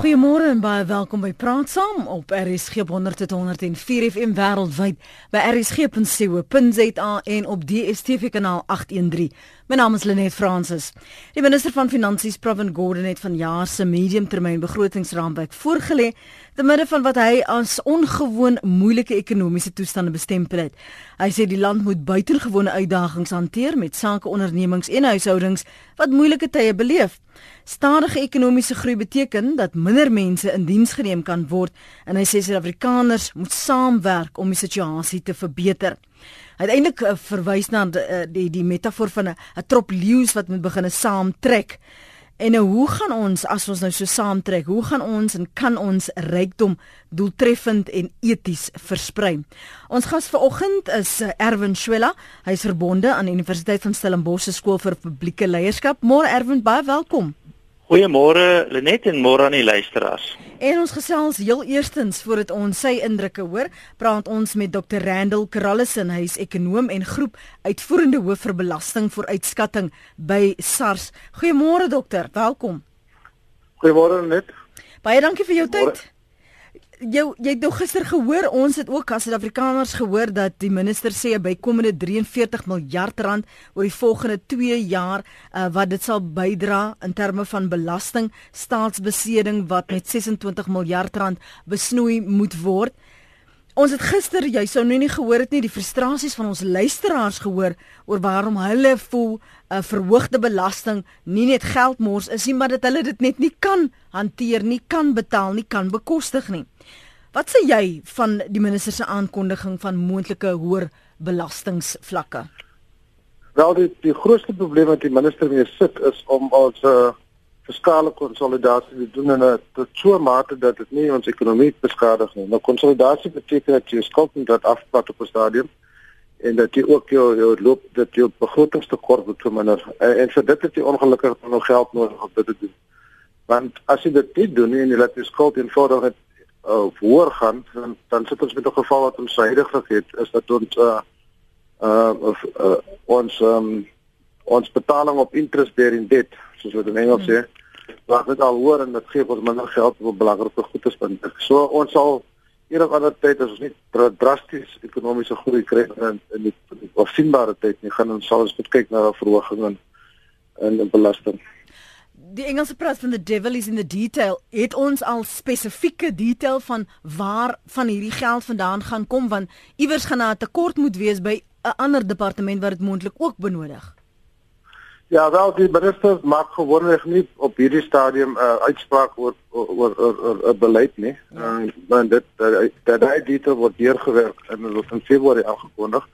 Goeiemôre en baie welkom by Praat Saam op RSG 100.104 FM wêreldwyd by rsg.co.za en op DStv kanaal 813. My naam is Lenet Fransis. Die minister van Finansies, Pravin Gordhan het vanjaar se mediumtermynbegrotingsraamwerk voorgelê te midde van wat hy as ongewoon moeilike ekonomiese toestande bestempel het. Hy sê die land moet buitengewone uitdagings hanteer met sake ondernemings en huishoudings wat moeilike tye beleef. Stadige ekonomiese groei beteken dat minder mense in diens geneem kan word en hy sê Suid-Afrikaners moet saamwerk om die situasie te verbeter. Eintlik uh, verwys na uh, die, die metafoor van 'n trop leeu's wat moet begin saamtrek. En nou hoe gaan ons as ons nou so saamtrek? Hoe gaan ons en kan ons rykdom doeltreffend en eties versprei? Ons gas vanoggend is uh, Erwin Swela. Hy is verbonde aan die Universiteit van Stellenbosch se skool vir publieke leierskap. Môre Erwin, baie welkom. Goeiemôre Lenet en môre aan die luisteraars. En ons gesels heel eerstens voordat ons sy indrukke hoor, praat ons met Dr. Randall Krallison, hy is ekonom en groep uitvoerende hoof vir belasting vir uitskatting by SARS. Goeiemôre dokter, welkom. Goeiemôre Lenet. Baie dankie vir jou tyd. Jou jy het nou gister gehoor ons het ook as Suid-Afrikaners gehoor dat die minister sê 'n bykomende 43 miljard rand oor die volgende 2 jaar uh, wat dit sal bydra in terme van belasting staatsbeseding wat met 26 miljard rand besnoei moet word. Ons het gister jy sou nou nie gehoor het nie die frustrasies van ons luisteraars gehoor oor waarom hulle voel 'n uh, verhoogde belasting nie net geldmors is nie maar dat hulle dit net nie kan hanteer nie kan betaal nie kan bekostig nie. Wat sê jy van die minister se aankondiging van moontlike hoër belastingvlakke? Wel die die grootste probleem wat die minister mee sit is om ons uh, fiskale konsolidasie te doen en tot so 'n mate dat dit nie ons ekonomie beskadig nie. Nou konsolidasie beteken dat jy skuld moet dat afplat op 'n stadium en dat jy ook jou jou loop dat jou begrotingstekort moet verminder. En, en vir dit het jy ongelukkig nog geld nodig om dit te doen. Want as jy dit nie doen nie en jy laat jou skuld eenvoudig net uh, hoër gaan dan, dan sit ons met 'n geval wat ons huidigelik het is dat ons uh uh, of, uh ons um, ons betaling op interest bearing debt soos wat in Engels sê wat dit al hoor en dit gee ons minder geld om belangrike goed te spandeer. So ons sal eendag ander tyd as ons nie drasties ekonomiese groei kry in in die afsienbare tyd nie gaan ons sal ons moet kyk na 'n verhoging in in belasting die Engelse praat van the devil is in the detail. Het ons al spesifieke detail van waar van hierdie geld vandaan gaan kom want iewers gaan daar 'n tekort moet wees by 'n ander departement wat dit moontlik ook benodig. Ja, wel die minister maak gewoonlik nie op hierdie stadium 'n uh, uitspraak oor oor oor 'n beleid nie. Ja. Uh, want dit dat hy detail word deurgewerk en dit word in Februarie aangekondig.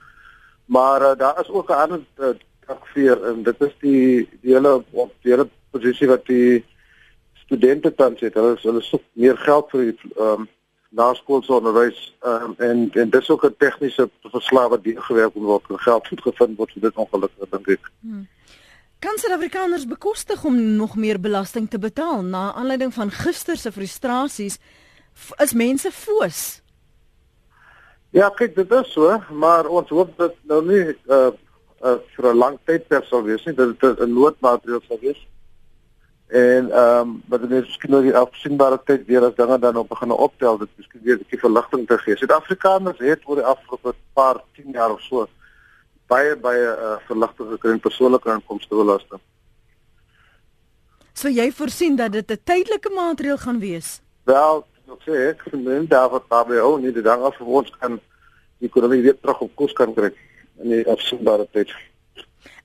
Maar uh, daar is ook 'n ander uh, takveer en dit is die die hele op die hele posisie wat die studente tans het. Hulle hulle soek meer geld vir ehm um, naskoolse onderwys ehm um, en en dis ook 'n tegniese verslag wat deur gewerk moet word en geld goed gevind word vir dit ongelukkig dink ek. Hmm. Kan Suid-Afrikaners bekostig om nog meer belasting te betaal na aanleiding van gister se frustrasies is mense foos? Ja, kyk, dit is so, maar ons hoop dat nou nie uh, uh vir 'n lang tyd per sal wees nie, dat dit 'n noodmaatreël sal wees. En ehm um, wat dit is miskien nou die afsienbare tyd weer as dinge dan op begin optel, dit miskien weer 'n bietjie verligting te gee. Suid-Afrikaners het oor die afgelope paar 10 jaar of so baie baie uh, verligting gekry in persoonlike inkomste belasting. So jy voorsien dat dit 'n tydelike maatreël gaan wees? Wel, ek sê ek vind daar wat daarbey ook nie die dag af vir ons kan die ekonomie weer terug op koers kan kry in die afsienbare tyd.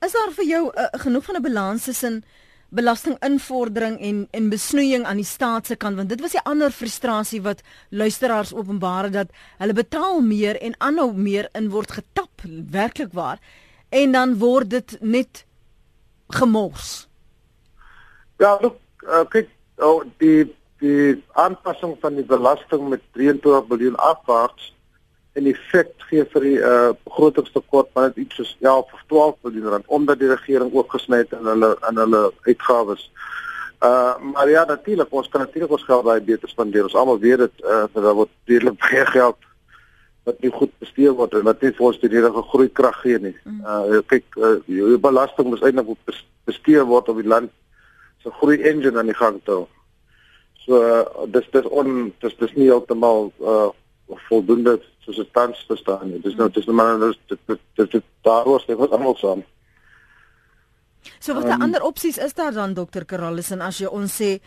Is daar vir jou uh, genoeg van 'n balans tussen belastinginvordering en en besnoeiing aan die staat se kant want dit was die ander frustrasie wat luisteraars openbaar dat hulle betaal meer en aanhou meer in word getap werklik waar en dan word dit net gemors. Ja, look, uh, kyk, oh, die die aanpassing van die belasting met 23 miljard afwaarts en effek gee vir die uh begrotingstekort van dit iets soos 11 of 12 miljard rand omdat die regering ook gesny het in hulle in hulle uitgawes. Uh maar ja natuurlik ons kan natuurlik ons geld baie beter spandeer. Ons almal weet dit uh daar word redelik baie geld wat nie goed bestee word en wat nie vir ons die redelike groei krag gee nie. Uh kyk uh, die belasting moet eintlik bestee word om die land se groei engine aan die gang te hou. So uh, dis dis on dis dis nie heeltemal uh voldoende soos dit tans bestaan nie. Dis nou dis nou maar dis dit dit dit daaroor sê wat almal saam. So wat um, ander opsies is daar dan dokter Karalus en as jy ons sê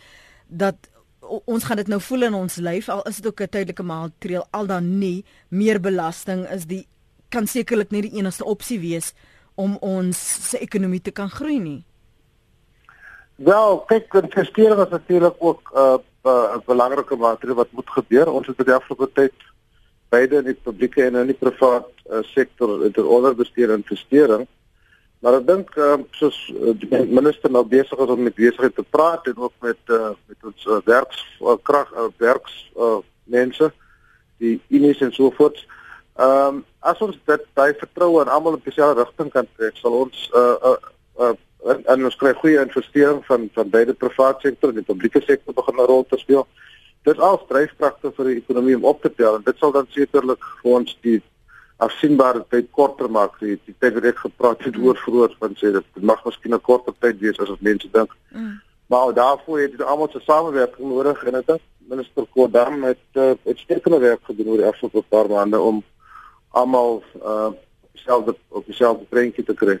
dat ons gaan dit nou voel in ons lyf al is dit ook 'n tydelike maatreël al dan nie meer belasting is die kan sekerlik nie die enigste opsie wees om ons se ekonomie te kan groei nie. Wel, kyk, investering is natuurlik ook 'n uh, 'n uh, belangrike maatreël wat moet gebeur. Ons het in die afgelope tyd beide in die publieke en in die private uh, sektor ter onder besteed investering. Maar ek dink uh, soos uh, die minister nou besig is om met besigheid te praat en ook met uh, met ons uh, werkskrag uh, werks uh, mense die unies en so voort. Ehm um, as ons dit by vertroue en almal op dieselfde rigting kan trek, sal ons uh uh, uh en, en ons kry goeie investering van van beide private sektor en die publieke sektor begin 'n rol te speel. Dit al dryfkragte vir die ekonomie om op te tel en dit sal dan sekerlik vir ons die afsienbare tyd korter maak. Die, die tyd wat ek gepraat het oor vroeër van sê dit mag miskien 'n korter tyd wees as wat mense dink. Mm. Maar daarvoor het dit almal se samewerking nodig en dit minister Kodam het uh, sterker werk gedoen oor die afgelope paar maande om almal uh dieselfde op dieselfde prentjie te kry.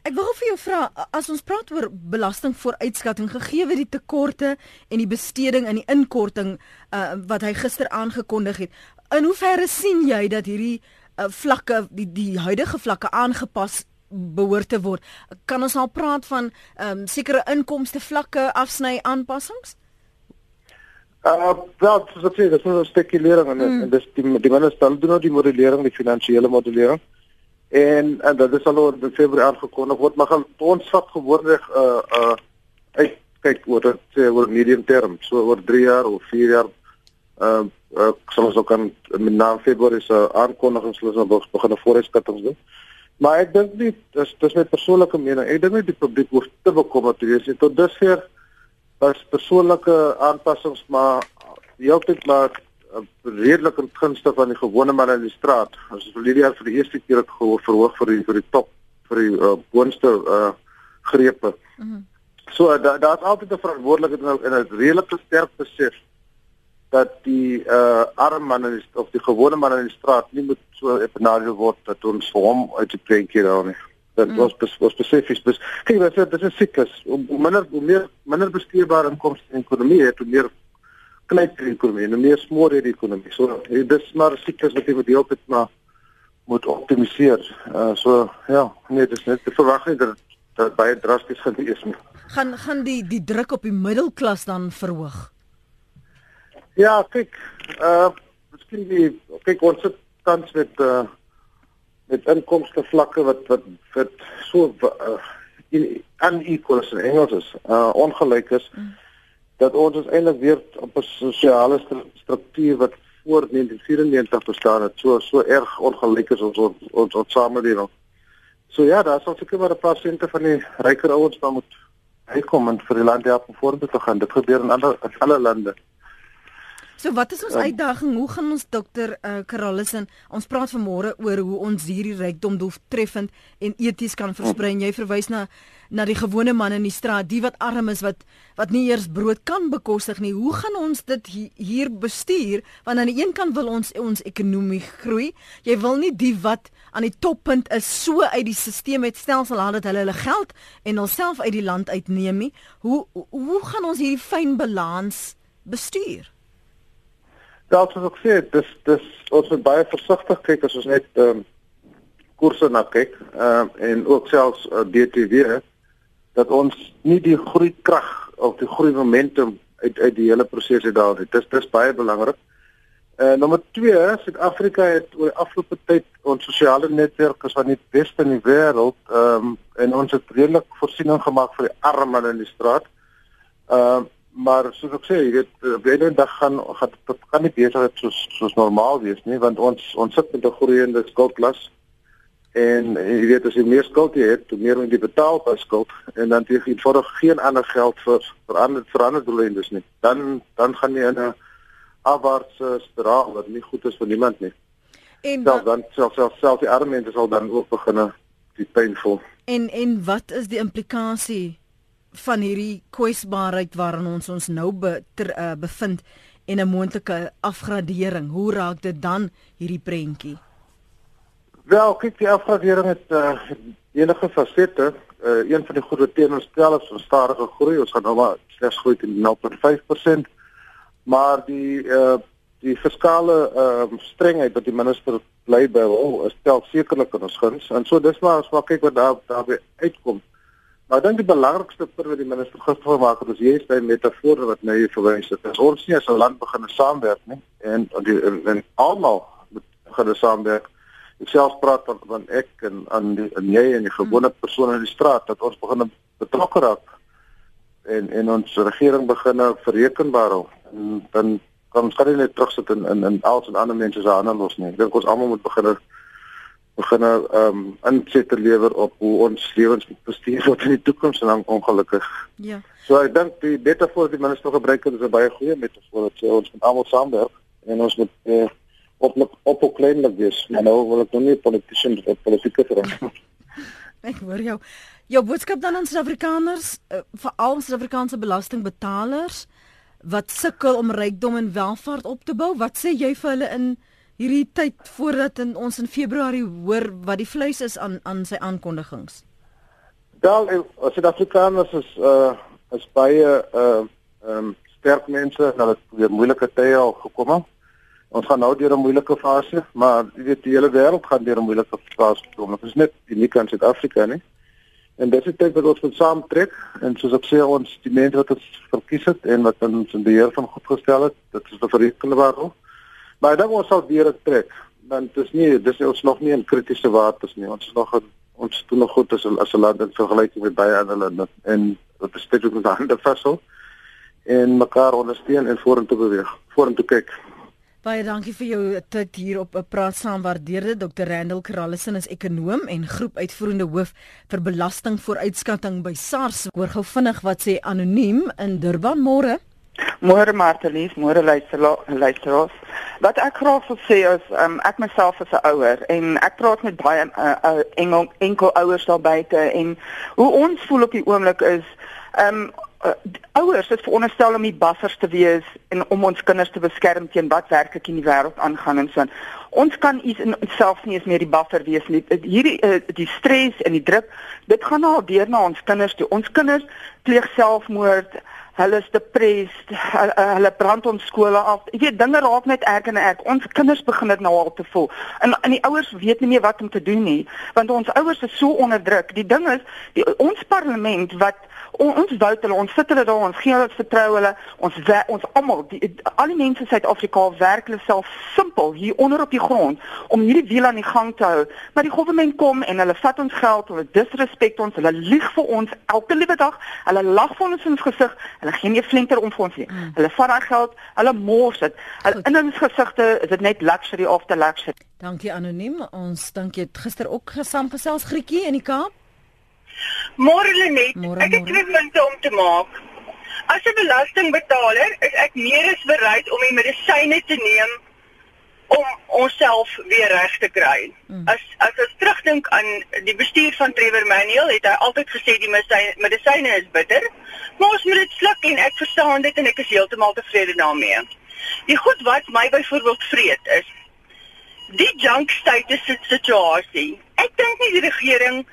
Ek wil vir jou vra as ons praat oor belasting vooruitskatting gegee word die tekorte en die besteding en die inkorting uh, wat hy gister aangekondig het. In hoeverre sien jy dat hierdie uh, vlakke die die huidige vlakke aangepas behoort te word? Kan ons al praat van um, sekere inkomste vlakke afsny aanpassings? Uh, wel, dit is dit is 'n spekulering en, mm. en dis die die minister doen nou die modellering, die finansiële modellering en en dit is al oor in Februarie aangekondig word maar gaan ons vat gewoonlik uh uh uit kyk oor dit sê oor medium term so oor 3 jaar of 4 jaar uh uh soms ook kan naam Februarie se aankondigings hulle sal begin 'n voorskatting doen. Maar ek dink nie dis dis my persoonlike mening ek dink nie die publiek hoef te bekommerd te wees nie. Tot dusver was persoonlike aanpassings maar heeltyd maar redelik in gunste van die gewone man in die straat. Ons het verlede jaar vir die eerste keer gehoor verhoog vir die vir die top vir die uh, boonste uh grepe. Mm -hmm. So daar's da altyd 'n verantwoordelikheid en 'n redelike sterk besef dat die uh arme man in die, of die gewone man in die straat nie moet so epenarie word dat ons vir hom uit die prentjie daar nie. Dat mm. was was spesifies. Dis kyk, dit is 'n siklus. Hoe minder hoe meer minder besteedbare inkomste in die ekonomie het, hoe meer knyp die ekonomie en meer smoor die ekonomie. So dis maar siklus wat jy moet deel met maar moet optimaliseer. Uh so ja, nee, dis net te verwag nie dat dat baie drasties gaan wees nie. Gaan gaan die die druk op die middelklas dan verhoog? Ja, kyk, uh miskien die kyk ons sit tans met uh met inkomste vlakke wat wat wat so uh, in unequal is in Engels is, uh ongelyk is. Mm dat ons ons eintlik weer op 'n sosiale struktuur wat voor 1994 bestaan het, so so erg ongelyk is ons ons ons, ons samelewing. So ja, daar sal seker maar 'n paar sente van die ryker ouens dan moet uitkom en vir die land help om vorentoe te gaan. Dit gebeur in alle in alle lande. So wat is ons um, uitdaging? Hoe gaan ons dokter uh, Karalison ons praat vanmôre oor hoe ons hierdie rykdom doeltreffend en eties kan versprei. Jy verwys na na die gewone man in die straat, die wat arm is wat wat nie eers brood kan bekostig nie. Hoe gaan ons dit hier bestuur? Want aan die een kant wil ons ons ekonomie groei. Jy wil nie die wat aan die toppunt is so uit die stelsel met stelsel laat dat hulle hulle geld en hulself uit die land uitneem nie. Hoe hoe gaan ons hierdie fyn balans bestuur? Daar soos ek sê, dis dis ons moet baie versigtig kyk as ons net ehm um, koerse na kyk, ehm uh, en ook selfs uh, eh, DTW dat ons nie die groei krag of die groei momentum uit uit die hele proses uit daal nie. Dis dis baie belangrik. Eh uh, nommer 2, Suid-Afrika het oor die afgelope tyd ons sosiale netwerk as van die beste in die wêreld ehm um, en ons het redelik voorsiening gemaak vir die arme in die straat. Ehm uh, maar soos ek sê, jy weet, op 'n eendag gaan gaan dit kan nie beter soos soos normaal wees nie, want ons ons sit met 'n groeiende skuldklas. En jy weet as jy meer skuld het, hoe meer moet jy betaal per skuld en dan jy het vir geen ander geld vir vir ander vir ander doeleindes nie. Dan dan gaan jy in 'n afwaartse spiraal wat nie goed is vir niemand nie. En self, dan self self self die arme mense sal dan ook begin die pyn voel. En en wat is die implikasie van hierdie kwesbaarheid waarin ons ons nou be, ter, uh, bevind en 'n moontlike afgradering. Hoe raak dit dan hierdie prentjie? Wel, kyk, die afgradering het uh, enige fasette. Uh, een van die groot teenoorstellings van stadige groei, ons gaan nou maar slegs groei teen 0.5%, maar die uh, die fiskale uh, strengheid wat die minister bly by is stel sekerlik in ons guns. En so dis maar as wat kyk wat daar daarby uitkom. Maar ek dink die belangrikste punt wat die minister gister gemaak het, is jy sê metafoor wat nou hier verwys het. As ons nie as 'n land begin saamwerk nie en die en, en almal moet begin saamwerk. Ek self praat van van ek en aan die en jy en die gewone hmm. persone in die straat dat ons begin betrokke raak en en ons regering begin verrekenbaar hou. En dan kan ons nie net terugsit in in in al ons ander mense se hande los nie. Ek dink ons almal moet begin begin ehm um, insette lewer op hoe ons lewens bestuur word in die toekoms en dan ongelukkig. Ja. So ek dink die metafoor wat die minister gebruik het is 'n baie goeie metafoor wat sê ons moet almal saamwerk en ons moet eh, op op op kleinlik wees. Maar nou wil ek nog nie politicians of politieke verander. ek hoor jou. Jou boodskap dan aan Suid-Afrikaners, uh, veral Suid-Afrikaanse belastingbetalers wat sukkel om rykdom en welvaart op te bou. Wat sê jy vir hulle in hierdie tyd voordat in ons in Februarie hoor wat die vleis is aan aan sy aankondigings. Wel, as dit Afrikaners is uh is baie uh um sterk mense en hulle het moeilike tye al gekom. Ons gaan nou deur 'n moeilike fase, maar jy weet die hele wêreld gaan deur 'n moeilike fase kom. Dit is net uniek aan Suid-Afrika, nee. En dit is tyd wat ons moet saamtrek en soos ek sê ons die mense wat ons verkies het en wat ons in beheer van goed gestel het, dit is 'n verrekende waarheid. Maar dan ons sal weer trek. Want dit is nie dis ons nog nie in kritiese waters nie. Ons is nog in, ons doen nog goed as as 'n land in vergelyking met baie ander lande en dit is steeds met hande vashou en mekaar ondersteun en vorentoe beweeg. Vorentoe kyk. Baie dankie vir jou tyd hier op 'n praat saam waardeerde Dr. Randall Krallison is ekonom en groepuitvoerende hoof vir belasting vooruitskatting by SARS. Hoor gou vinnig wat sê anoniem in Durban môre. Môre Martelies, môre luisteraars. Wat ek graag wil sê is um, ek myself is 'n ouer en ek praat met baie uh, uh, enkel ouers daar buite en hoe ons voel op die oomblik is um, uh, ouers is veronderstel om die buffers te wees en om ons kinders te beskerm teen wat werklik in die wêreld aangaan en so. Ons kan iets in onsself nie eens meer die buffer wees nie. Hierdie uh, die stres en die druk, dit gaan nou weer na ons kinders toe. Ons kinders pleeg selfmoord hulle is depressed, hulle brand ons skole af. Jy weet dinge raak net erg en erg. Ons kinders begin dit nou al te voel. En en die ouers weet nie meer wat om te doen nie, want ons ouers is so onder druk. Die ding is, die, ons parlement wat on, ons vote hulle, ons sit hulle daar, ons gee hulle vertrou hulle, ons wer, ons almal, al die mense in Suid-Afrika werk hulle self simpel hier onder op die grond om hierdie wiel aan die gang te hou. Maar die regering kom en hulle vat ons geld, hulle disrespek ons, hulle lieg vir ons elke liewe dag, hulle lag vir ons in ons gesig, hulle gee nie 'n flinter om vir ons nie. Mm. Hulle vat daai geld, hulle mors dit. In ons gesigte is dit net luxury of the luxury. Dankie anoniem. Ons het gister ook gesaamgesels Grietjie in die Kaap? Môre Lenet, ek het twee punte om te maak. As 'n belastingbetaler is ek meer as bereid om die medisyne te neem om onsself weer reg te kry. Mm. As as ons terugdink aan die bestuur van Trevor Manuel, het hy altyd gesê die medisyne is bitter, maar ons moet dit sluk en ek verstaan dit en ek is heeltemal tevrede daarmee. Die goed wat my byvoorbeeld vreet is die junk status situasie. Ek dink nie die regering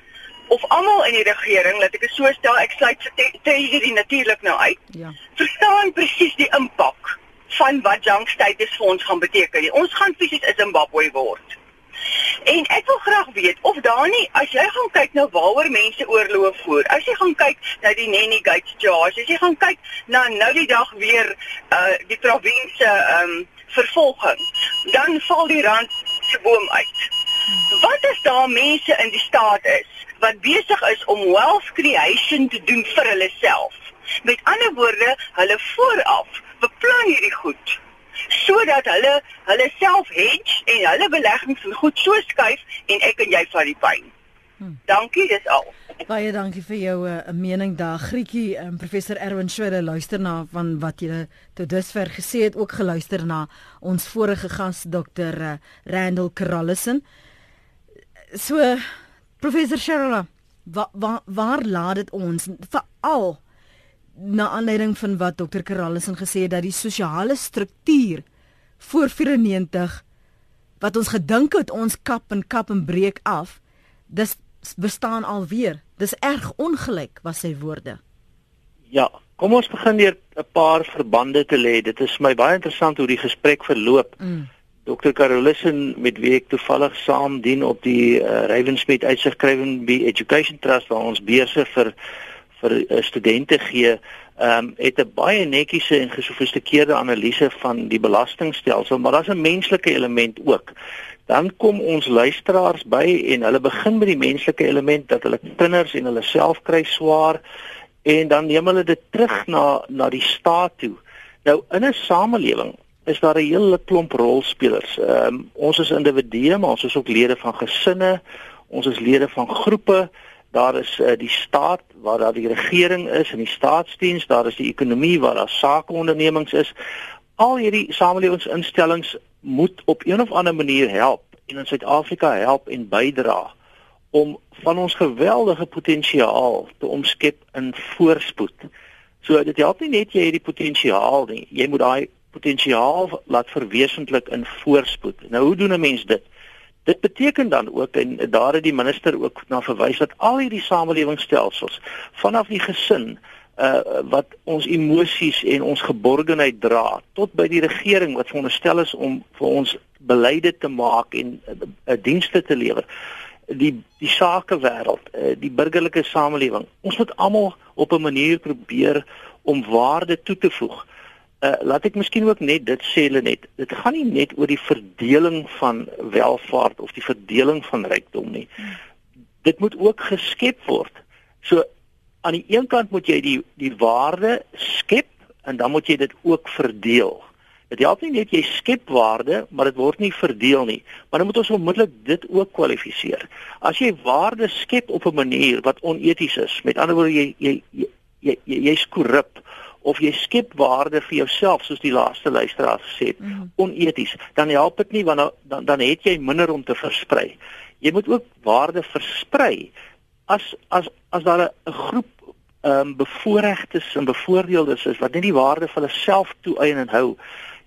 of almal in die regering, laat ek dit so stel, ek sluit hierdie natuurlik nou uit. Ja. Verstaan presies die impak van wat junk status vir ons gaan beteken. Ons gaan fisies 'n Zimbabwe word. En ek wil graag weet of daar nie as jy gaan kyk na waaroor mense oorloof voer. As jy gaan kyk na die Nanny Gates charge, as jy gaan kyk na nou die dag weer uh die provinsie ehm um, vervolging, dan val die rand se boom uit. Wat as daar mense in die staat is wat besig is om wealth creation te doen vir hulle self. Met ander woorde, hulle vooraf beplan hierdie goed sodat hulle hulle self hedge en hulle beleggings goed so skuif en ek en jy vat die pyn. Hmm. Dankie, dis al. Baie dankie vir jou 'n uh, mening daar. Grietjie, um, professor Erwin Schwede luister na van wat jy tot dusver gesê het, ook geluister na ons vorige gas Dr. Uh, Randall Krallison. So Professor Sherla, waar waar waar laat dit ons veral na aanleiding van wat dokter Karallison gesê het dat die sosiale struktuur voor 94 wat ons gedink het ons kap en kap en breek af, dis bestaan alweer. Dis erg ongelyk was sy woorde. Ja, kom ons begin deur 'n paar verbande te lê. Dit is vir my baie interessant hoe die gesprek verloop. Mm. Dr. Carolison met wie ek toevallig saam dien op die uh, Ravensmith uitsigskrywing by Education Trust waar ons beurse vir vir uh, studente gee, ehm um, het 'n baie netjiese en gesofistikeerde analise van die belastingstelsel, maar daar's 'n menslike element ook dan kom ons luisteraars by en hulle begin met die menslike element dat hulle kinders en hulle self kry swaar en dan neem hulle dit terug na na die staat toe. Nou in 'n samelewing is daar 'n hele klomp rolspelers. Ehm um, ons is individue, maar ons is ook lede van gesinne, ons is lede van groepe. Daar is uh, die staat waar daar die regering is en die staatsdiens, daar is die ekonomie waar daar sakeondernemings is. Al hierdie samelewingsinstellings moet op een of ander manier help en in Suid-Afrika help en bydra om van ons geweldige potensiaal te omskep in voorspoed. So dit help nie net jy het die potensiaal nie, jy moet daai potensiaal laat verwesenlik in voorspoed. Nou hoe doen 'n mens dit? Dit beteken dan ook en daar het die minister ook na verwys dat al hierdie samelewingsstelsels vanaf die gesin uh wat ons emosies en ons geborgenheid dra tot by die regering wat veronderstel is om vir ons beleide te maak en 'n uh, uh, dienste te lewer die die sakewêreld uh, die burgerlike samelewing ons moet almal op 'n manier probeer om waarde toe te voeg uh laat ek miskien ook net dit sê hulle net dit gaan nie net oor die verdeling van welvaart of die verdeling van rykdom nie dit moet ook geskep word so aan die een kant moet jy die die waarde skep en dan moet jy dit ook verdeel. Dit help nie net jy skep waarde, maar dit word nie verdeel nie. Maar dan moet ons onmiddellik dit ook kwalifiseer. As jy waarde skep op 'n manier wat oneties is, met ander woorde jy jy jy jy's jy korrup of jy skep waarde vir jouself soos die laaste luisteraar gesê het, mm. oneties, dan help dit nie want dan dan het jy minder om te versprei. Jy moet ook waarde versprei as as as daar 'n groep ehm um, bevoorregtes en bevoordeeldes is wat net die waarde van hulle self toeëien en hou,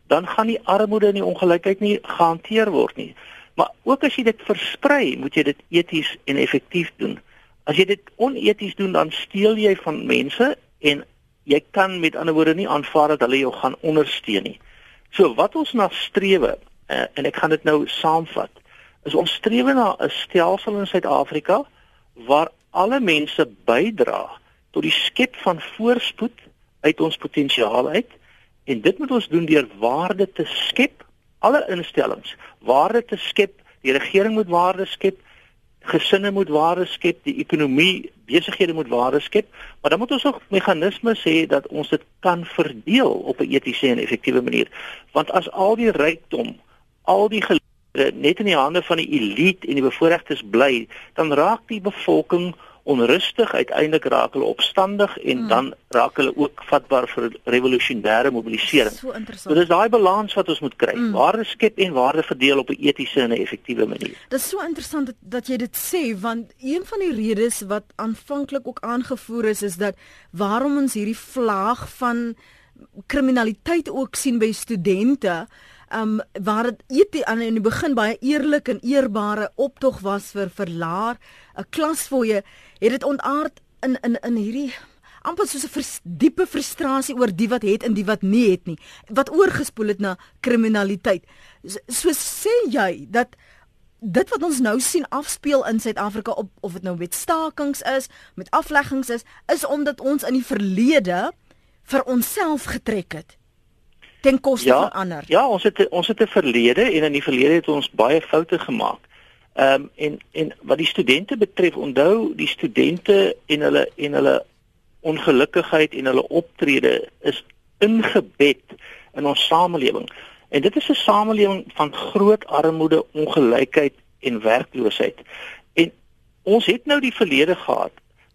dan gaan die armoede en die ongelykheid nie gehanteer word nie. Maar ook as jy dit versprei, moet jy dit eties en effektief doen. As jy dit oneties doen, dan steel jy van mense en jy kan met ander woorde nie aanvaar dat hulle jou gaan ondersteun nie. So wat ons na strewe uh, en ek gaan dit nou saamvat, is ons strewe na 'n stelsel in Suid-Afrika waar alle mense bydra tot die skep van voorspoed uit ons potensiaal uit en dit moet ons doen deur waarde te skep alle instellings waarde te skep die regering moet waarde skep gesinne moet waarde skep die ekonomie besighede moet waarde skep maar dan moet ons ook meganismes hê dat ons dit kan verdeel op 'n etiese en effektiewe manier. Want as al die rykdom al die net in die hande van die elite en die bevoorregtes bly, dan raak die bevolking onrustig, uiteindelik raak hulle opstandig en hmm. dan raak hulle ook vatbaar vir revolusionêre mobilisering. So interessant. So dis daai balans wat ons moet kry. Hmm. Waarde skep en waarde verdeel op 'n etiese en 'n effektiewe manier. Dis so interessant dat, dat jy dit sê want een van die redes wat aanvanklik ook aangevoer is is dat waarom ons hierdie vlaag van kriminaliteit ook sien by studente um waar dit aan in die begin baie eerlik en eerbare optog was vir verlaar 'n klasfooie het dit ontaard in in in hierdie amper soos 'n vers, diepe frustrasie oor die wat het en die wat nie het nie wat oorgespoel het na kriminaliteit so, so sê jy dat dit wat ons nou sien afspeel in Suid-Afrika op of dit nou met stakings is met afleggings is is omdat ons in die verlede vir onsself getrek het ten koste ja, van ander. Ja, ons het ons het 'n verlede en in die verlede het ons baie foute gemaak. Ehm um, en en wat die studente betref, onthou die studente en hulle en hulle ongelukkigheid en hulle optrede is ingebed in ons samelewing. En dit is 'n samelewing van groot armoede, ongelykheid en werkloosheid. En ons het nou die verlede gehad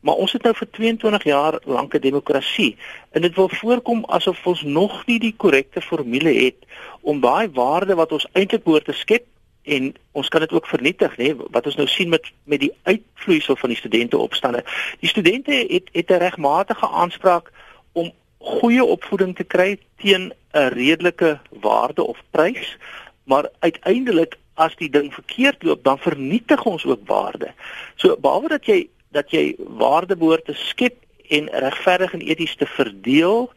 Maar ons het nou vir 22 jaar lank 'n demokrasie en dit wil voorkom asof ons nog nie die korrekte formule het om daai waarde wat ons eintlik behoort te skep en ons kan dit ook vernietig nê wat ons nou sien met met die uitvloeisel van die studente opstande. Die studente het het 'n regmatige aanspraak om goeie opvoeding te kry teen 'n redelike waarde of prys, maar uiteindelik as die ding verkeerd loop, dan vernietig ons ook waarde. So behalwe dat jy dat jy waarde behoort te skep en regverdig en eties te verdeel,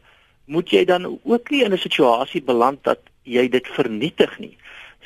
moet jy dan ook nie in 'n situasie beland dat jy dit vernietig nie.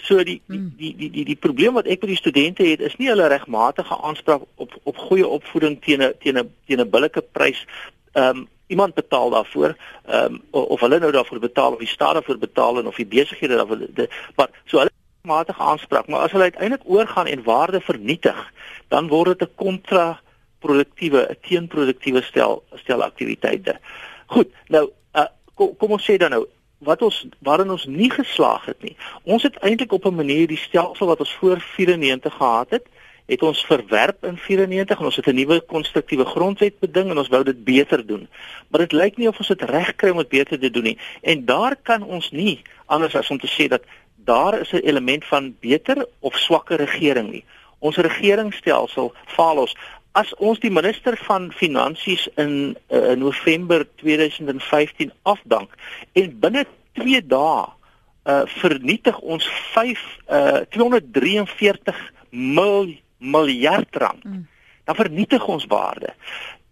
So die die hmm. die die die, die probleem wat ek met die studente het is nie hulle regmatige aanspraak op op goeie opvoeding teen 'n teen 'n teen 'n billike prys. Ehm um, iemand betaal daarvoor ehm um, of hulle nou daarvoor betaal of die staat daarvoor betaal en of die besighede daarvoor de, maar so hulle regmatige aanspraak, maar as hulle uiteindelik oorgaan en waarde vernietig, dan word dit 'n kontra produktiewe 'n teenproduktiewe stel stel aktiwiteite. Goed, nou uh, kom, kom ons sê dan nou wat ons waarin ons nie geslaag het nie. Ons het eintlik op 'n manier die stelsel wat ons voor 94 gehad het, het ons verwerp in 94 en ons het 'n nuwe konstruktiewe grondwet beding en ons wou dit beter doen. Maar dit lyk nie of ons dit reg kry om dit beter te doen nie. En daar kan ons nie anders as om te sê dat daar is 'n element van beter of swakker regering nie. Ons regeringsstelsel faal ons as ons die minister van finansies in uh, November 2015 afdank en binne 2 dae uh, vernietig ons 5 uh, 243 mil, miljard rand. Mm. dan vernietig ons waarde.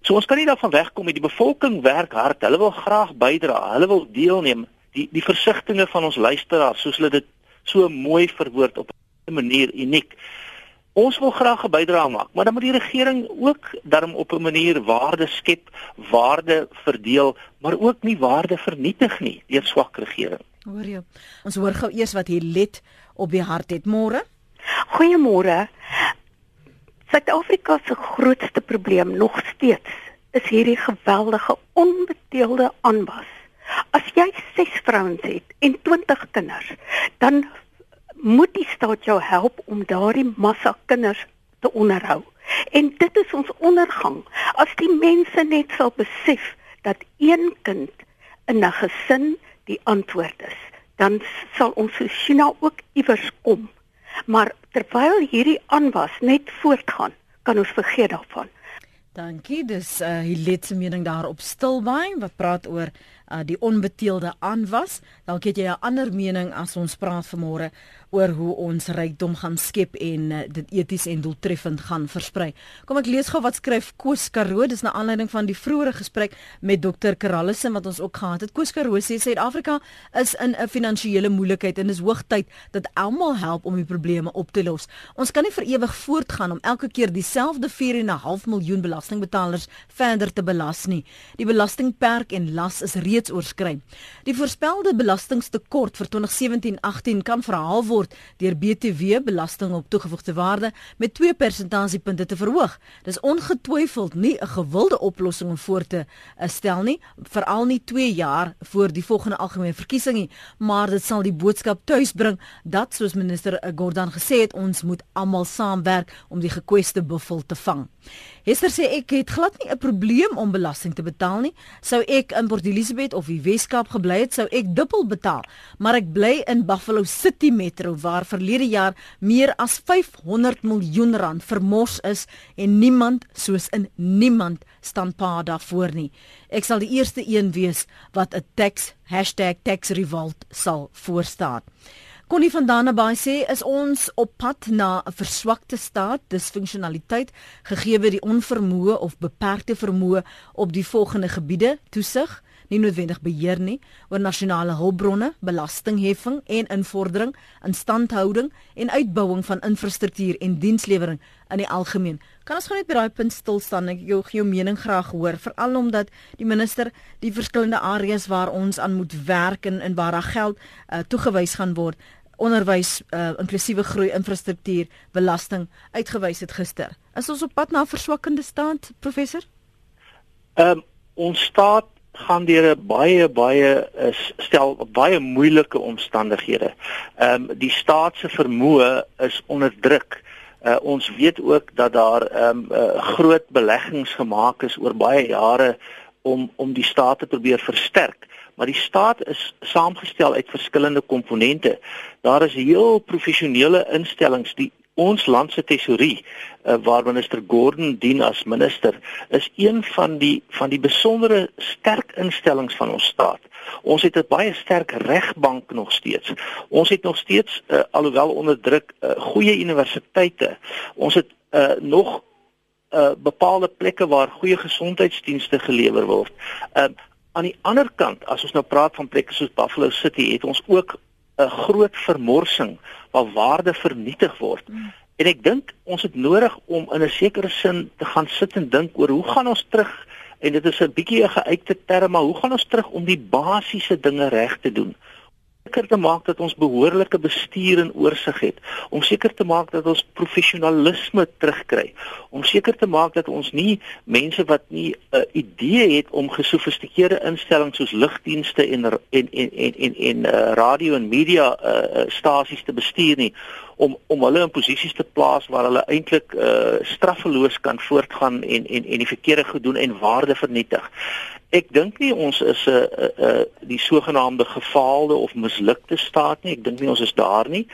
So ons kan nie daarvan wegkom met die bevolking werk hard. Hulle wil graag bydra. Hulle wil deelneem. Die die versigtings van ons luisteraars soos hulle dit so mooi verwoord op 'n manier uniek Ons wil graag 'n bydrae maak, maar dan moet die regering ook daarom op 'n manier waarde skep, waarde verdeel, maar ook nie waarde vernietig nie deur swak regering. Hoor jy? Ons hoor gou eers wat hier let op die hart het môre. Goeiemôre. Suid-Afrika se grootste probleem nog steeds is hierdie geweldige onbeteelde aanwas. As jy 6 vrouens het en 20 kinders, dan moet die staat jou help om daardie massa kinders te onderhou. En dit is ons ondergang. As die mense net sal besef dat een kind in 'n gesin die antwoord is, dan sal ons so China ook iewers kom. Maar terwyl hierdie aanwas net voortgaan, kan ons vergeet daarvan. Dankie. Dis uh Hiletse mening daar op Stilbaai wat praat oor uh die onbeteelde aanwas. Dalk het jy 'n ander mening as ons praat vanmôre oor hoe ons rykdom gaan skep en uh, dit eties en doeltreffend gaan versprei. Kom ek lees gou wat skryf Koos Karoo, dis 'n aanleiding van die vroeëre gesprek met Dr. Karallison wat ons ook gehad het. Koos Karoo sê Suid-Afrika is in 'n finansiële moeilikheid en dis hoogtyd dat almal help om die probleme op te los. Ons kan nie vir ewig voortgaan om elke keer dieselfde 4.5 miljoen belastingbetalers verder te belas nie. Die belastingperk en las is reeds oorskry. Die voorspelde belastingtekort vir 2017-18 kan verhaal word deur BTW belasting op toegevoegde waarde met 2 persentasiepunte te verhoog. Dis ongetwyfeld nie 'n gewilde oplossing om voor te eh, stel nie, veral nie 2 jaar voor die volgende algemene verkiesing nie, maar dit sal die boodskap tuisbring dat soos minister Gordhan gesê het, ons moet almal saamwerk om die gekweste buffel te vang. Hester sê ek het glad nie 'n probleem om belasting te betaal nie. Sou ek in Port Elizabeth of die Weskaap gebly het, sou ek dubbel betaal. Maar ek bly in Buffalo City Metro waar verlede jaar meer as 500 miljoen rand vermors is en niemand soos in niemand staan pa daarvoor nie. Ek sal die eerste een wees wat 'n tax #taxrevolt sal voorstaan. Connie van Dannebaai sê is ons op pad na 'n verswakte staat, disfunksionaliteit gegee die onvermoë of beperkte vermoë op die volgende gebiede toesig, nie noodwendig beheer nie oor nasionale hulpbronne, belastingheffing en invordering, instandhouding en uitbouing van infrastruktuur en dienslewering in die algemeen. Kan ons gou net by daai punt stil staan? Ek jou jou mening graag hoor, veral omdat die minister die verskillende areas waar ons aan moet werk en en waar daar geld uh, toegewys gaan word onderwys uh, inklusiewe groei infrastruktuur belasting uitgewys het gister. Is ons op pad na 'n verswakkende staat professor? Ehm um, ons staat gaan deur 'n baie baie uh, stel baie moeilike omstandighede. Ehm um, die staat se vermoë is onder druk. Uh, ons weet ook dat daar ehm um, uh, groot beleggings gemaak is oor baie jare om om die staat te probeer versterk maar die staat is saamgestel uit verskillende komponente. Daar is heel professionele instellings die ons land se tesorie uh, waar minister Gordon dien as minister is een van die van die besondere sterk instellings van ons staat. Ons het 'n baie sterk regbank nog steeds. Ons het nog steeds uh, alhoewel onder druk uh, goeie universiteite. Ons het uh, nog uh, bepaalde plekke waar goeie gesondheidsdienste gelewer word. Uh, aan die ander kant, as ons nou praat van plekke soos Buffalo City, het ons ook 'n groot vermorsing waar waarde vernietig word. Mm. En ek dink ons het nodig om in 'n sekere sin te gaan sit en dink oor hoe gaan ons terug en dit is 'n bietjie 'n geuite term, maar hoe gaan ons terug om die basiese dinge reg te doen? Seker te maak dat ons behoorlike bestuur en oorsig het, om seker te maak dat ons professionalisme terugkry, om seker te maak dat ons nie mense wat nie 'n uh, idee het om gesofistikeerde instellings soos lugdienste en en en en en, en uh, radio en media uh, stasies te bestuur nie. Om om hulle in posisies te plaas waar hulle eintlik uh, straffeloos kan voortgaan en en en die verkeerde gedoen en waarde vernietig. Ek dink nie ons is 'n uh, uh, uh, die sogenaamde gefaalde of mislukte staat nie. Ek dink nie ons is daar nie.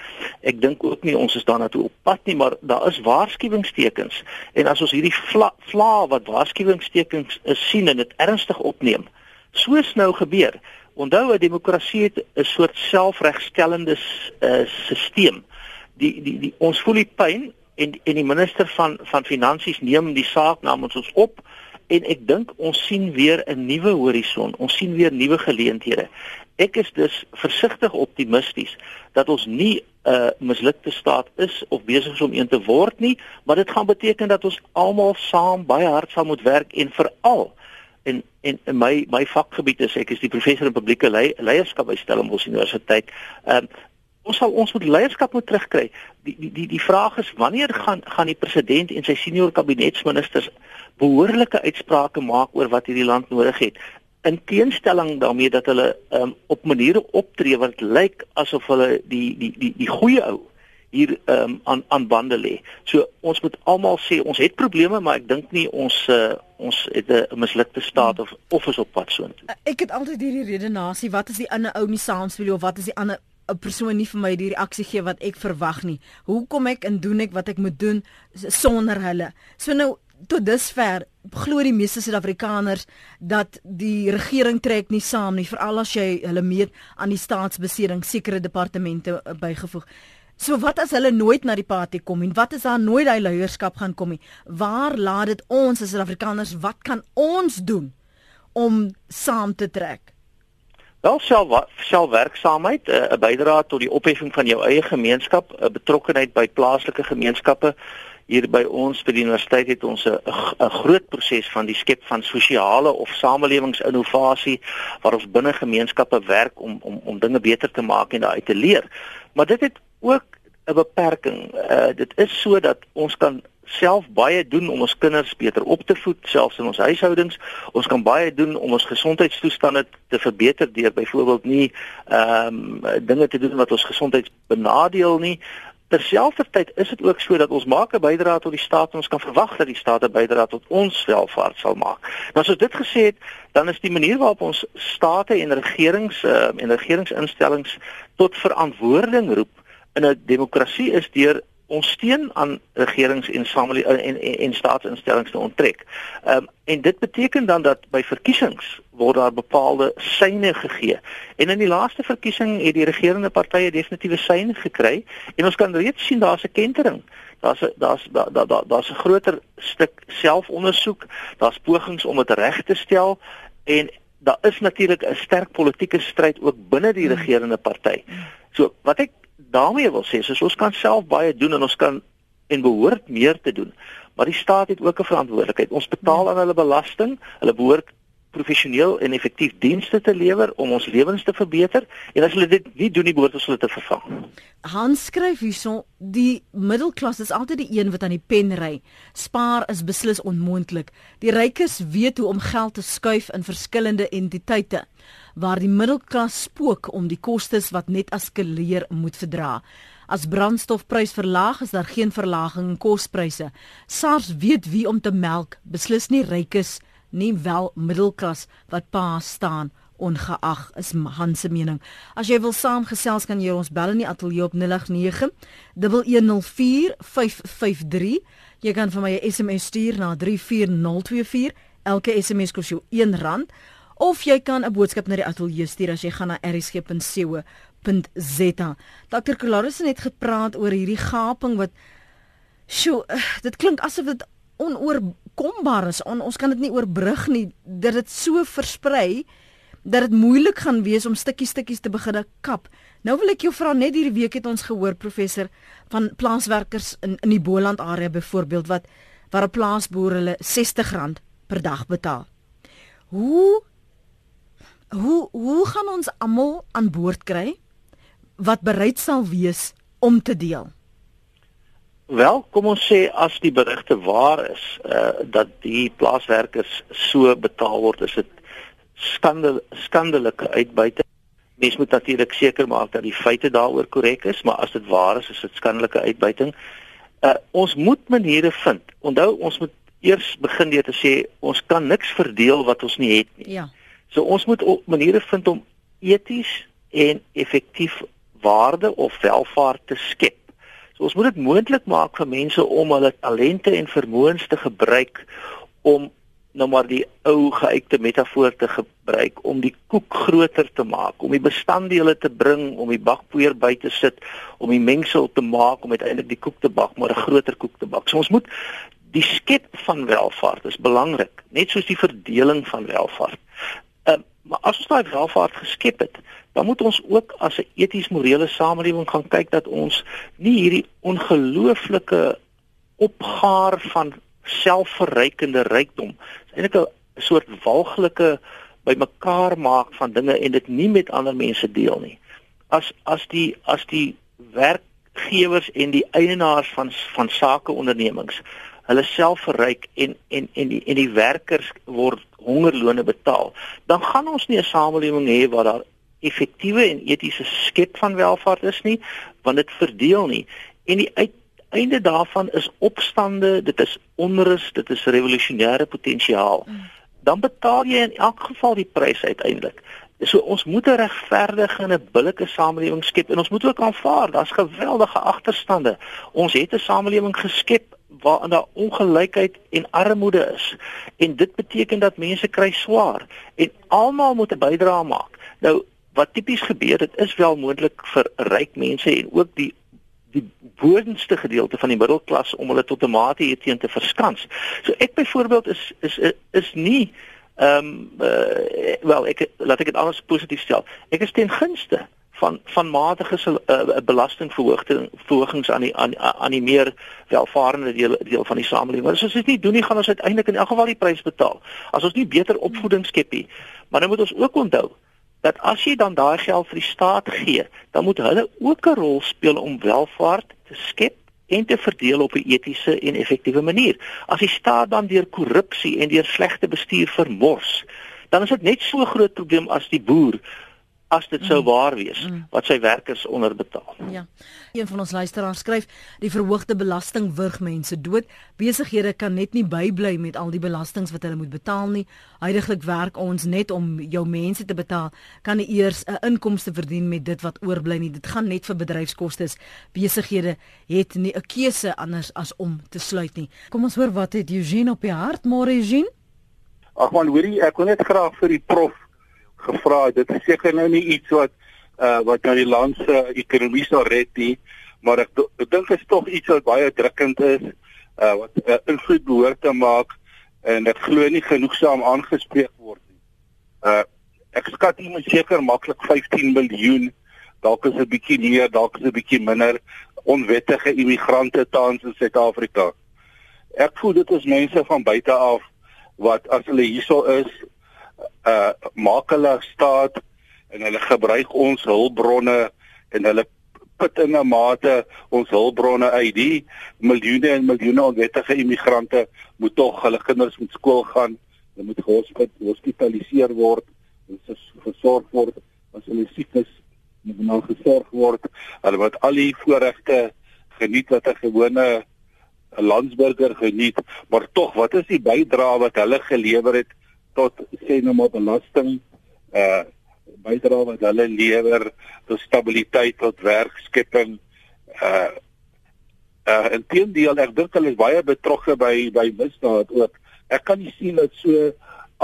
Ek dink ook nie ons is daarna toe op pad nie, maar daar is waarskuwingstekens. En as ons hierdie vla, vla wat waarskuwingstekens is sien en dit ernstig opneem, soos nou gebeur. Onthou 'n demokrasie het 'n soort selfregstellende uh, stelsel. Die die die ons voel die pyn en en die minister van van finansies neem die saak namens ons op en ek dink ons sien weer 'n nuwe horison. Ons sien weer nuwe geleenthede. Ek is dus versigtig optimisties dat ons nie 'n uh, mislukte staat is of besig is om een te word nie, maar dit gaan beteken dat ons almal saam baie hard sal moet werk en veral en en in my my vakgebied is ek is die professor in publieke lei, leierskap by Stellenbosch Universiteit. Ehm um, ons sal ons moet leierskap moet terugkry. Die die die die vraag is wanneer gaan gaan die president en sy senior kabinetsministers behoorlike uitsprake maak oor wat hierdie land nodig het in teenstelling daarmee dat hulle um, op maniere optree wat lyk asof hulle die die die die goeie ou hier um, aan aan bande lê. So ons moet almal sê ons het probleme, maar ek dink nie ons uh, ons het 'n mislukte staat of of is op pad soontoe. Ek het altyd hierdie redenasie, wat is die ander ou nie saamspeel of wat is die ander 'n persoon nie vir my die reaksie gee wat ek verwag nie. Hoe kom ek en doen ek wat ek moet doen sonder hulle? So nou tot dusver glo die meeste Suid-Afrikaners dat die regering trek nie saam nie, veral as jy hulle meet aan die staatsbeseding sekere departemente uh, bygevoeg. So wat as hulle nooit na die party kom en wat as daar nooit daai leierskap gaan kom nie? Waar laat dit ons as Suid-Afrikaners wat kan ons doen om saam te trek? Wel self selfwerksaamheid, eh, 'n uh, bydrae tot die opheffing van jou eie gemeenskap, 'n uh, betrokkeheid by plaaslike gemeenskappe hier by ons by die universiteit het ons 'n groot proses van die skep van sosiale of samelewingsinnovasie waar ons binne gemeenskappe werk om om om dinge beter te maak en daaruit te leer. Maar dit het ook 'n beperking. Uh dit is so dat ons kan self baie doen om ons kinders beter op te voed selfs in ons huishoudings. Ons kan baie doen om ons gesondheidstoestande te verbeter deur byvoorbeeld nie ehm um, dinge te doen wat ons gesondheid benadeel nie. Terselfdertyd is dit ook so dat ons maak 'n bydrae tot die staat en ons kan verwag dat die staat 'n bydrae tot ons welvaart sal maak. Nou as ons dit gesê het, dan is die manier waarop ons state en regerings uh, en regeringsinstellings tot verantwoording roep in 'n demokrasie is deur ons steun aan regerings en samelewing en, en en staatsinstellings te onttrek. Ehm um, en dit beteken dan dat by verkiesings word daar bepaalde syne gegee. En in die laaste verkiesing het die regerende partye definitiewe syne gekry en ons kan reeds sien daar's 'n kentering. Daar's daar's daar's daar daar's da, da 'n groter stuk selfondersoek, daar's pogings om dit reg te stel en daar is natuurlik 'n sterk politieke stryd ook binne die hmm. regerende party. So wat ek daarmee wil sê, is ons kan self baie doen en ons kan en behoort meer te doen. Maar die staat het ook 'n verantwoordelikheid. Ons betaal aan hulle belasting. Hulle behoort professioneel en effektief dienste te lewer om ons lewens te verbeter en as hulle dit nie doen nie behoort ons hulle te vervang. Hans skryf hierso die middelklas is altyd die een wat aan die pen ry. Spaar is beslis onmoontlik. Die rykes weet hoe om geld te skuif in verskillende entiteite waar die middelklas spook om die kostes wat net eskaleer moet verdra. As brandstofprys verlaag is daar geen verlaging in kospryse. SARS weet wie om te melk, beslis nie rykes nie, wel middelklas wat pa staan ongeag is Hans se mening. As jy wil saamgesels kan jy ons bel in die ateljee op 089 1104553. Jy kan vir my 'n SMS stuur na 34024. Elke SMS kos jou R1 of jy kan 'n boodskap na die ateljee stuur as jy gaan na rsg.co.za. Dr. Kolaris het gepraat oor hierdie gaping wat sjo, dit klink asof dit onoorkombaar is. On, ons kan dit nie oorbrug nie dit so versprei dat dit moeilik gaan wees om stukkies stukkies te begin kap. Nou wil ek jou vra net hierdie week het ons gehoor professor van plaaswerkers in in die Boland area byvoorbeeld wat waar 'n plaasboer hulle R60 per dag betaal. Hoe hoe hoe gaan ons almal aan boord kry wat bereid sal wees om te deel? Wel, kom ons sê as die berigte waar is, uh dat die plaaswerkers so betaal word, is dit skandel skandelike uitbuiting. Mens moet natuurlik seker maak dat die feite daaroor korrek is, maar as dit waar is, is dit skandelike uitbuiting. Uh ons moet maniere vind. Onthou, ons moet eers begin deur te sê ons kan niks verdeel wat ons nie het nie. Ja. So ons moet maniere vind om eties en effektief waarde of welvaart te skep. So ons moet dit moontlik maak vir mense om hulle talente en vermoëns te gebruik om nou maar die ou geuite metafoor te gebruik om die koek groter te maak, om die bestanddele te bring, om die bakpoeier by te sit, om die mengsel te maak om uiteindelik die koek te bak, maar 'n groter koek te bak. So ons moet die skep van welvaart is belangrik, net soos die verdeling van welvaart. Maar as ons daai welvaart geskep het, dan moet ons ook as 'n eties morele samelewing gaan kyk dat ons nie hierdie ongelooflike opgaar van selfverrykende rykdom. Dit is eintlik 'n soort walglike bymekaar maak van dinge en dit nie met ander mense deel nie. As as die as die werkgewers en die eienaars van van sakeondernemings hulle self verryk en en en die en die werkers word hongerlone betaal, dan gaan ons nie 'n samelewing hê waar daar effektiewe en etiese skep van welvaart is nie, want dit verdeel nie. En die uit einde daarvan is opstande, dit is onrus, dit is revolusionêre potensiaal. Mm. Dan betaal jy in elk geval die prys uiteindelik. So ons moet 'n regverdige en 'n billike samelewing skep en ons moet ook aanvaar daar's geweldige agterstande. Ons het 'n samelewing geskep waar daar ongelykheid en armoede is. En dit beteken dat mense kry swaar en almal moet 'n bydrae maak. Nou wat tipies gebeur, dit is wel moontlik vir ryk mense en ook die die boonste gedeelte van die middelklas om hulle tot 'n mate hierteen te verskans. So ek byvoorbeeld is is is nie ehm um, uh, wel ek laat ek dit anders positief stel. Ek is ten gunste van van matige uh, belastingverhogings verhogings aan die aan, aan die meer welvarende deel deel van die samelewing. As ons dit nie doen nie, gaan ons uiteindelik in elk geval die prys betaal. As ons nie beter opvoeding skep nie. Maar nou moet ons ook onthou dat as jy dan daai geld vir die staat gee, dan moet hulle ook 'n rol speel om welvaart te skep en te verdeel op 'n etiese en effektiewe manier. As die staat dan deur korrupsie en deur slegte bestuur vermors, dan is dit net so groot probleem as die boer as dit sou mm. waar wees mm. wat sy werkers onderbetaal. Ja. Een van ons luisteraars skryf: "Die verhoogde belasting wurg mense dood. Besighede kan net nie bybly met al die belastings wat hulle moet betaal nie. Heidiglik werk ons net om jou mense te betaal. Kan nie eers 'n inkomste verdien met dit wat oorbly nie. Dit gaan net vir bedryfskoste. Besighede het nie 'n keuse anders as om te sluit nie." Kom ons hoor wat het Eugene op die hart, môre Eugene? Ag man, hoorie, ek wil net graag vir die prof gevra het. Dit is seker nou nie iets wat uh wat nou die land se ekonomie sal red nie, maar ek, ek dink dit is tog iets wat baie drukkend is uh wat uh, invloed behoort te maak en ek glo nie genoegsaam aangespreek word nie. Uh ek skat iemand seker maklik 15 miljoen, dalk is 'n bietjie meer, dalk is 'n bietjie minder onwettige immigrante tans in Suid-Afrika. Ek voel dit is mense van buite af wat as hulle hierso is uh maak hulle staat en hulle gebruik ons hulpbronne en hulle put in 'n mate ons hulpbronne uit. Die miljoene en miljoene onwettige immigrante moet tog hulle kinders moet skool gaan. Hulle moet gehospitaliseer word en versorg word. As hulle siek is moet nou gesorg word. Hulle moet al die voorregte geniet wat 'n gewone 'n landsburger geniet. Maar tog wat is die bydrae wat hulle gelewer het tot sê nou maar belasting uh bydra wat hulle lewer tot stabiliteit tot werkskepping uh uh inteendeel ek dink hulle is baie betrokke by by misdaad ook ek kan nie sien dat so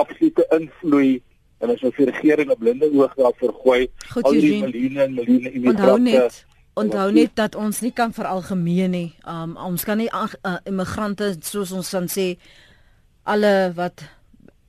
absolute invloed en as ons die regering 'n blinde oog daarvoor gooi Goed, al die miljoene en miljoene immigrante Onthou net dat ons nie kan veralgemeen nie. Um ons kan nie uh, immigrante soos ons dan sê alle wat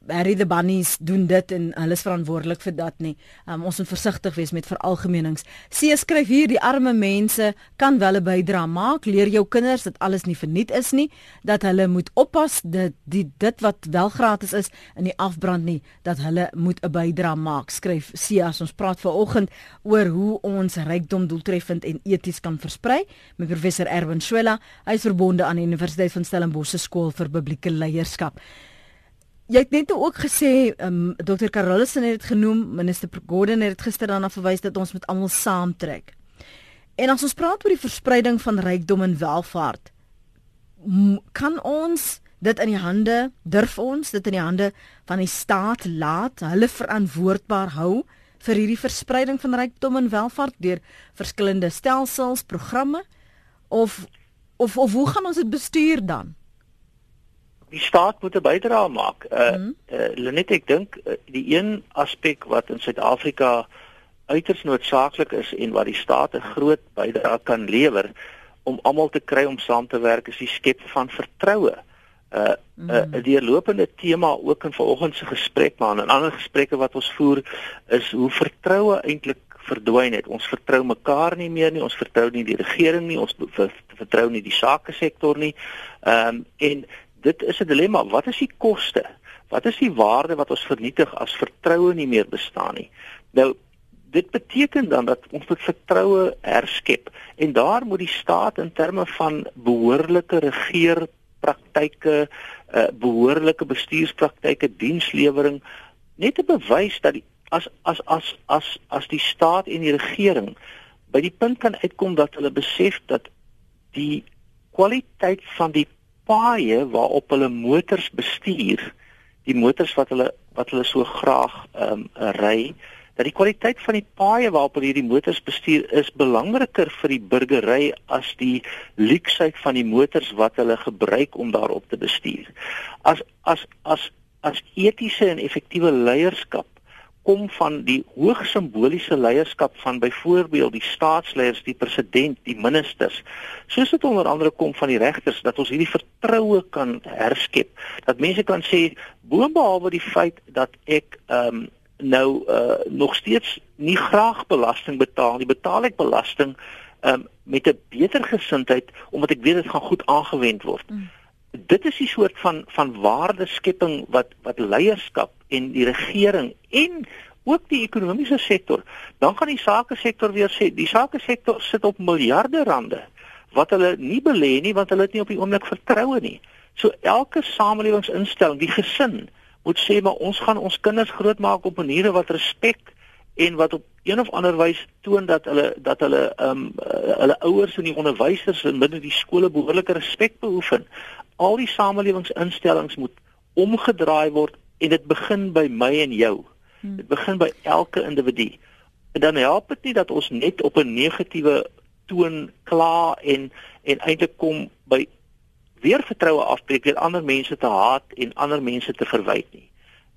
Harry the Bunnies doen dit en hulle is verantwoordelik vir dat nie. Um, ons moet versigtig wees met veralgemenings. Sie skryf hier die arme mense kan wel 'n bydra maak. Leer jou kinders dat alles nie verniet is nie, dat hulle moet oppas dat die dit wat wel gratis is in die afbrand nie, dat hulle moet 'n bydra maak. Skryf Sia, ons praat vanoggend oor hoe ons rykdom doeltreffend en eties kan versprei met professor Erwin Swela. Hy is verbonde aan die Universiteit van Stellenbosch se skool vir publieke leierskap. Jy het net ook gesê, um, ehm, Dr. Carolus het dit genoem, minister Gordon het dit gister daarna verwys dat ons met almal saamtrek. En as ons praat oor die verspreiding van rykdom en welvaart, kan ons dit in die hande, durf ons dit in die hande van die staat laat, hulle verantwoordbaar hou vir hierdie verspreiding van rykdom en welvaart deur verskillende stelsels, programme of of of hoe gaan ons dit bestuur dan? Die staat moet 'n bydrae maak. Uh, mm uh Lenet ek dink uh, die een aspek wat in Suid-Afrika uiters noodsaaklik is en wat die staat 'n groot bydrae kan lewer om almal te kry om saam te werk is die skep van vertroue. Uh 'n mm uh, deurlopende tema ook in vanoggend se gesprek maar in ander gesprekke wat ons voer is hoe vertroue eintlik verdwyn het. Ons vertrou mekaar nie meer nie. Ons vertrou nie die regering nie. Ons vertrou nie die sake sektor nie. Ehm um, en dit is 'n dilemma. Wat is die koste? Wat is die waarde wat ons vernietig as vertroue nie meer bestaan nie? Nou dit beteken dan dat ons moet vertroue herskep en daar moet die staat in terme van behoorlike regeerpraktyke, uh, behoorlike bestuurspraktyke, dienslewering net te bewys dat die, as as as as as die staat en die regering by die punt kan uitkom dat hulle besef dat die kwaliteit van die paaie waarop hulle motors bestuur, die motors wat hulle wat hulle so graag ehm um, ry, dat die kwaliteit van die paaie waarop hulle hierdie motors bestuur is belangriker vir die burgery as die luksheid van die motors wat hulle gebruik om daarop te bestuur. As as as as etiese en effektiewe leierskap kom van die hoog simboliese leierskap van byvoorbeeld die staatsleiers, die president, die ministers. Soos dit onder andere kom van die regters dat ons hierdie vertroue kan herskep. Dat mense kan sê boonbehalwe die feit dat ek ehm um, nou uh, nog steeds nie graag belasting betaal nie, betaal ek belasting ehm um, met 'n beter gesindheid omdat ek weet dit gaan goed aangewend word. Mm dit is die soort van van waardeskepping wat wat leierskap en die regering en ook die ekonomiese sektor dan gaan die sake sektor weer sê die sake sektor sit op miljarde rande wat hulle nie belê nie want hulle het nie op die oomblik vertroue nie. So elke samelewingsinstelling die gesin moet sê maar ons gaan ons kinders grootmaak op maniere wat respek en wat op een of ander wys toon dat hulle dat hulle ehm um, hulle ouers en die onderwysers in binne die skole behoorlike respek beoefen al die samelewingsinstellings moet omgedraai word en dit begin by my en jou. Hmm. Dit begin by elke individu. En dan help dit nie dat ons net op 'n negatiewe toon kla en en eintlik kom by weer vertroue afbreek deur ander mense te haat en ander mense te verwyd nie.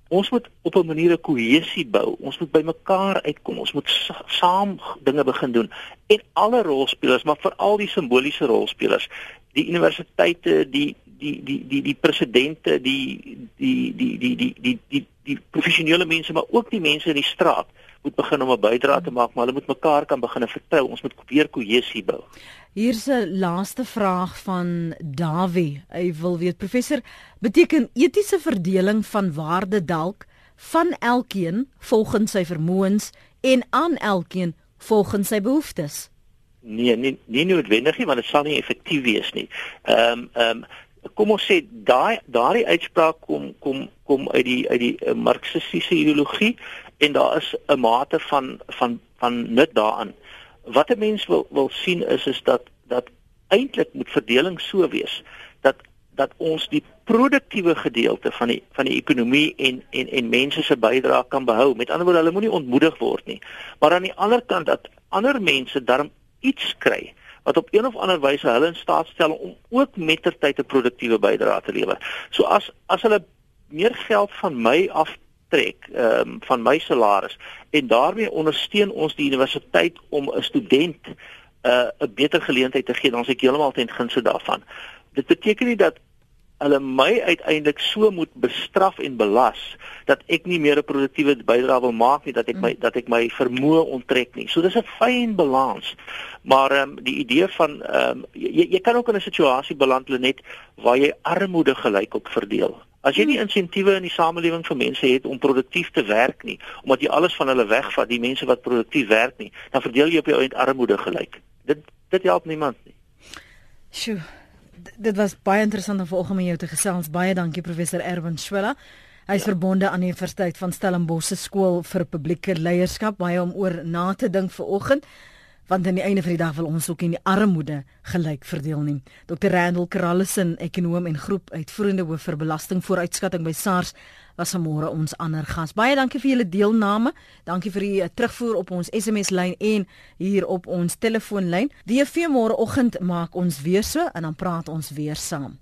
Ons moet op 'n manier 'n kohesie bou. Ons moet by mekaar uitkom. Ons moet sa saam dinge begin doen. En alle rolspelers, maar veral die simboliese rolspelers, die universiteite, die die die die die presidente, die die die die die die die, die professionele mense, maar ook die mense in die straat moet begin om 'n bydrae te maak, maar hulle moet mekaar kan begin vertrou. Ons moet weer kohesie bou. Hier's 'n laaste vraag van Dawie. Hy wil weet professor, beteken etiese verdeling van waarde dalk van elkeen volgens sy vermoëns en aan elkeen volgens sy behoeftes? Nee, nie nie noodwendig nie want dit sal nie effektief wees nie. Ehm um, ehm um, kom ons sê daai daardie uitspraak kom kom kom uit die uit die uh, marxistiese ideologie en daar is 'n mate van van van nut daaraan. Wat 'n mens wil wil sien is is dat dat eintlik moet verdeling so wees dat dat ons die produktiewe gedeelte van die van die ekonomie en en en mense se bydrae kan behou. Met ander woorde, hulle moenie ontmoedig word nie. Maar aan die ander kant dat ander mense darm iets kry wat op een of ander wyse hulle in staat stel om ook mettertyd 'n produktiewe bydrae te lewer. So as as hulle meer geld van my af trek ehm um, van my salaris en daarmee ondersteun ons die universiteit om 'n student 'n uh, 'n beter geleentheid te gee dan as ek heeltemal ten gunste daarvan. Dit beteken nie dat hulle my uiteindelik so moet bestraf en belas dat ek nie meer 'n produktiewe bydrae wil maak nie dat ek my dat ek my vermoë onttrek nie. So dis 'n fyn balans. Maar ehm um, die idee van ehm um, jy jy kan ook in 'n situasie beland net waar jy armoede gelyk op verdeel. As jy nie hmm. insentiewe in die samelewing vir mense het om produktief te werk nie, omdat jy alles van hulle wegvat, die mense wat produktief werk nie, dan verdeel jy op jou eind armoede gelyk. Dit dit help niemand nie. Sjoe. Dit was baie interessant om vanoggend met jou te gesels. Baie dankie professor Erwin Schwella. Hy is ja. verbonde aan die Universiteit van Stellenbosch se skool vir publieke leierskap, baie om oor na te dink vanoggend want aan die einde van die dag wil ons ook in die armoede gelyk verdeel nie. Dr. Randall Krallison, ekonom en groep uitvoerende hoof vir belastingvooruitskatting by SARS was vanmôre ons ander gas. Baie dankie vir julle deelname. Dankie vir die terugvoer op ons SMS lyn en hier op ons telefoonlyn. Die vir môre oggend maak ons weer so en dan praat ons weer saam.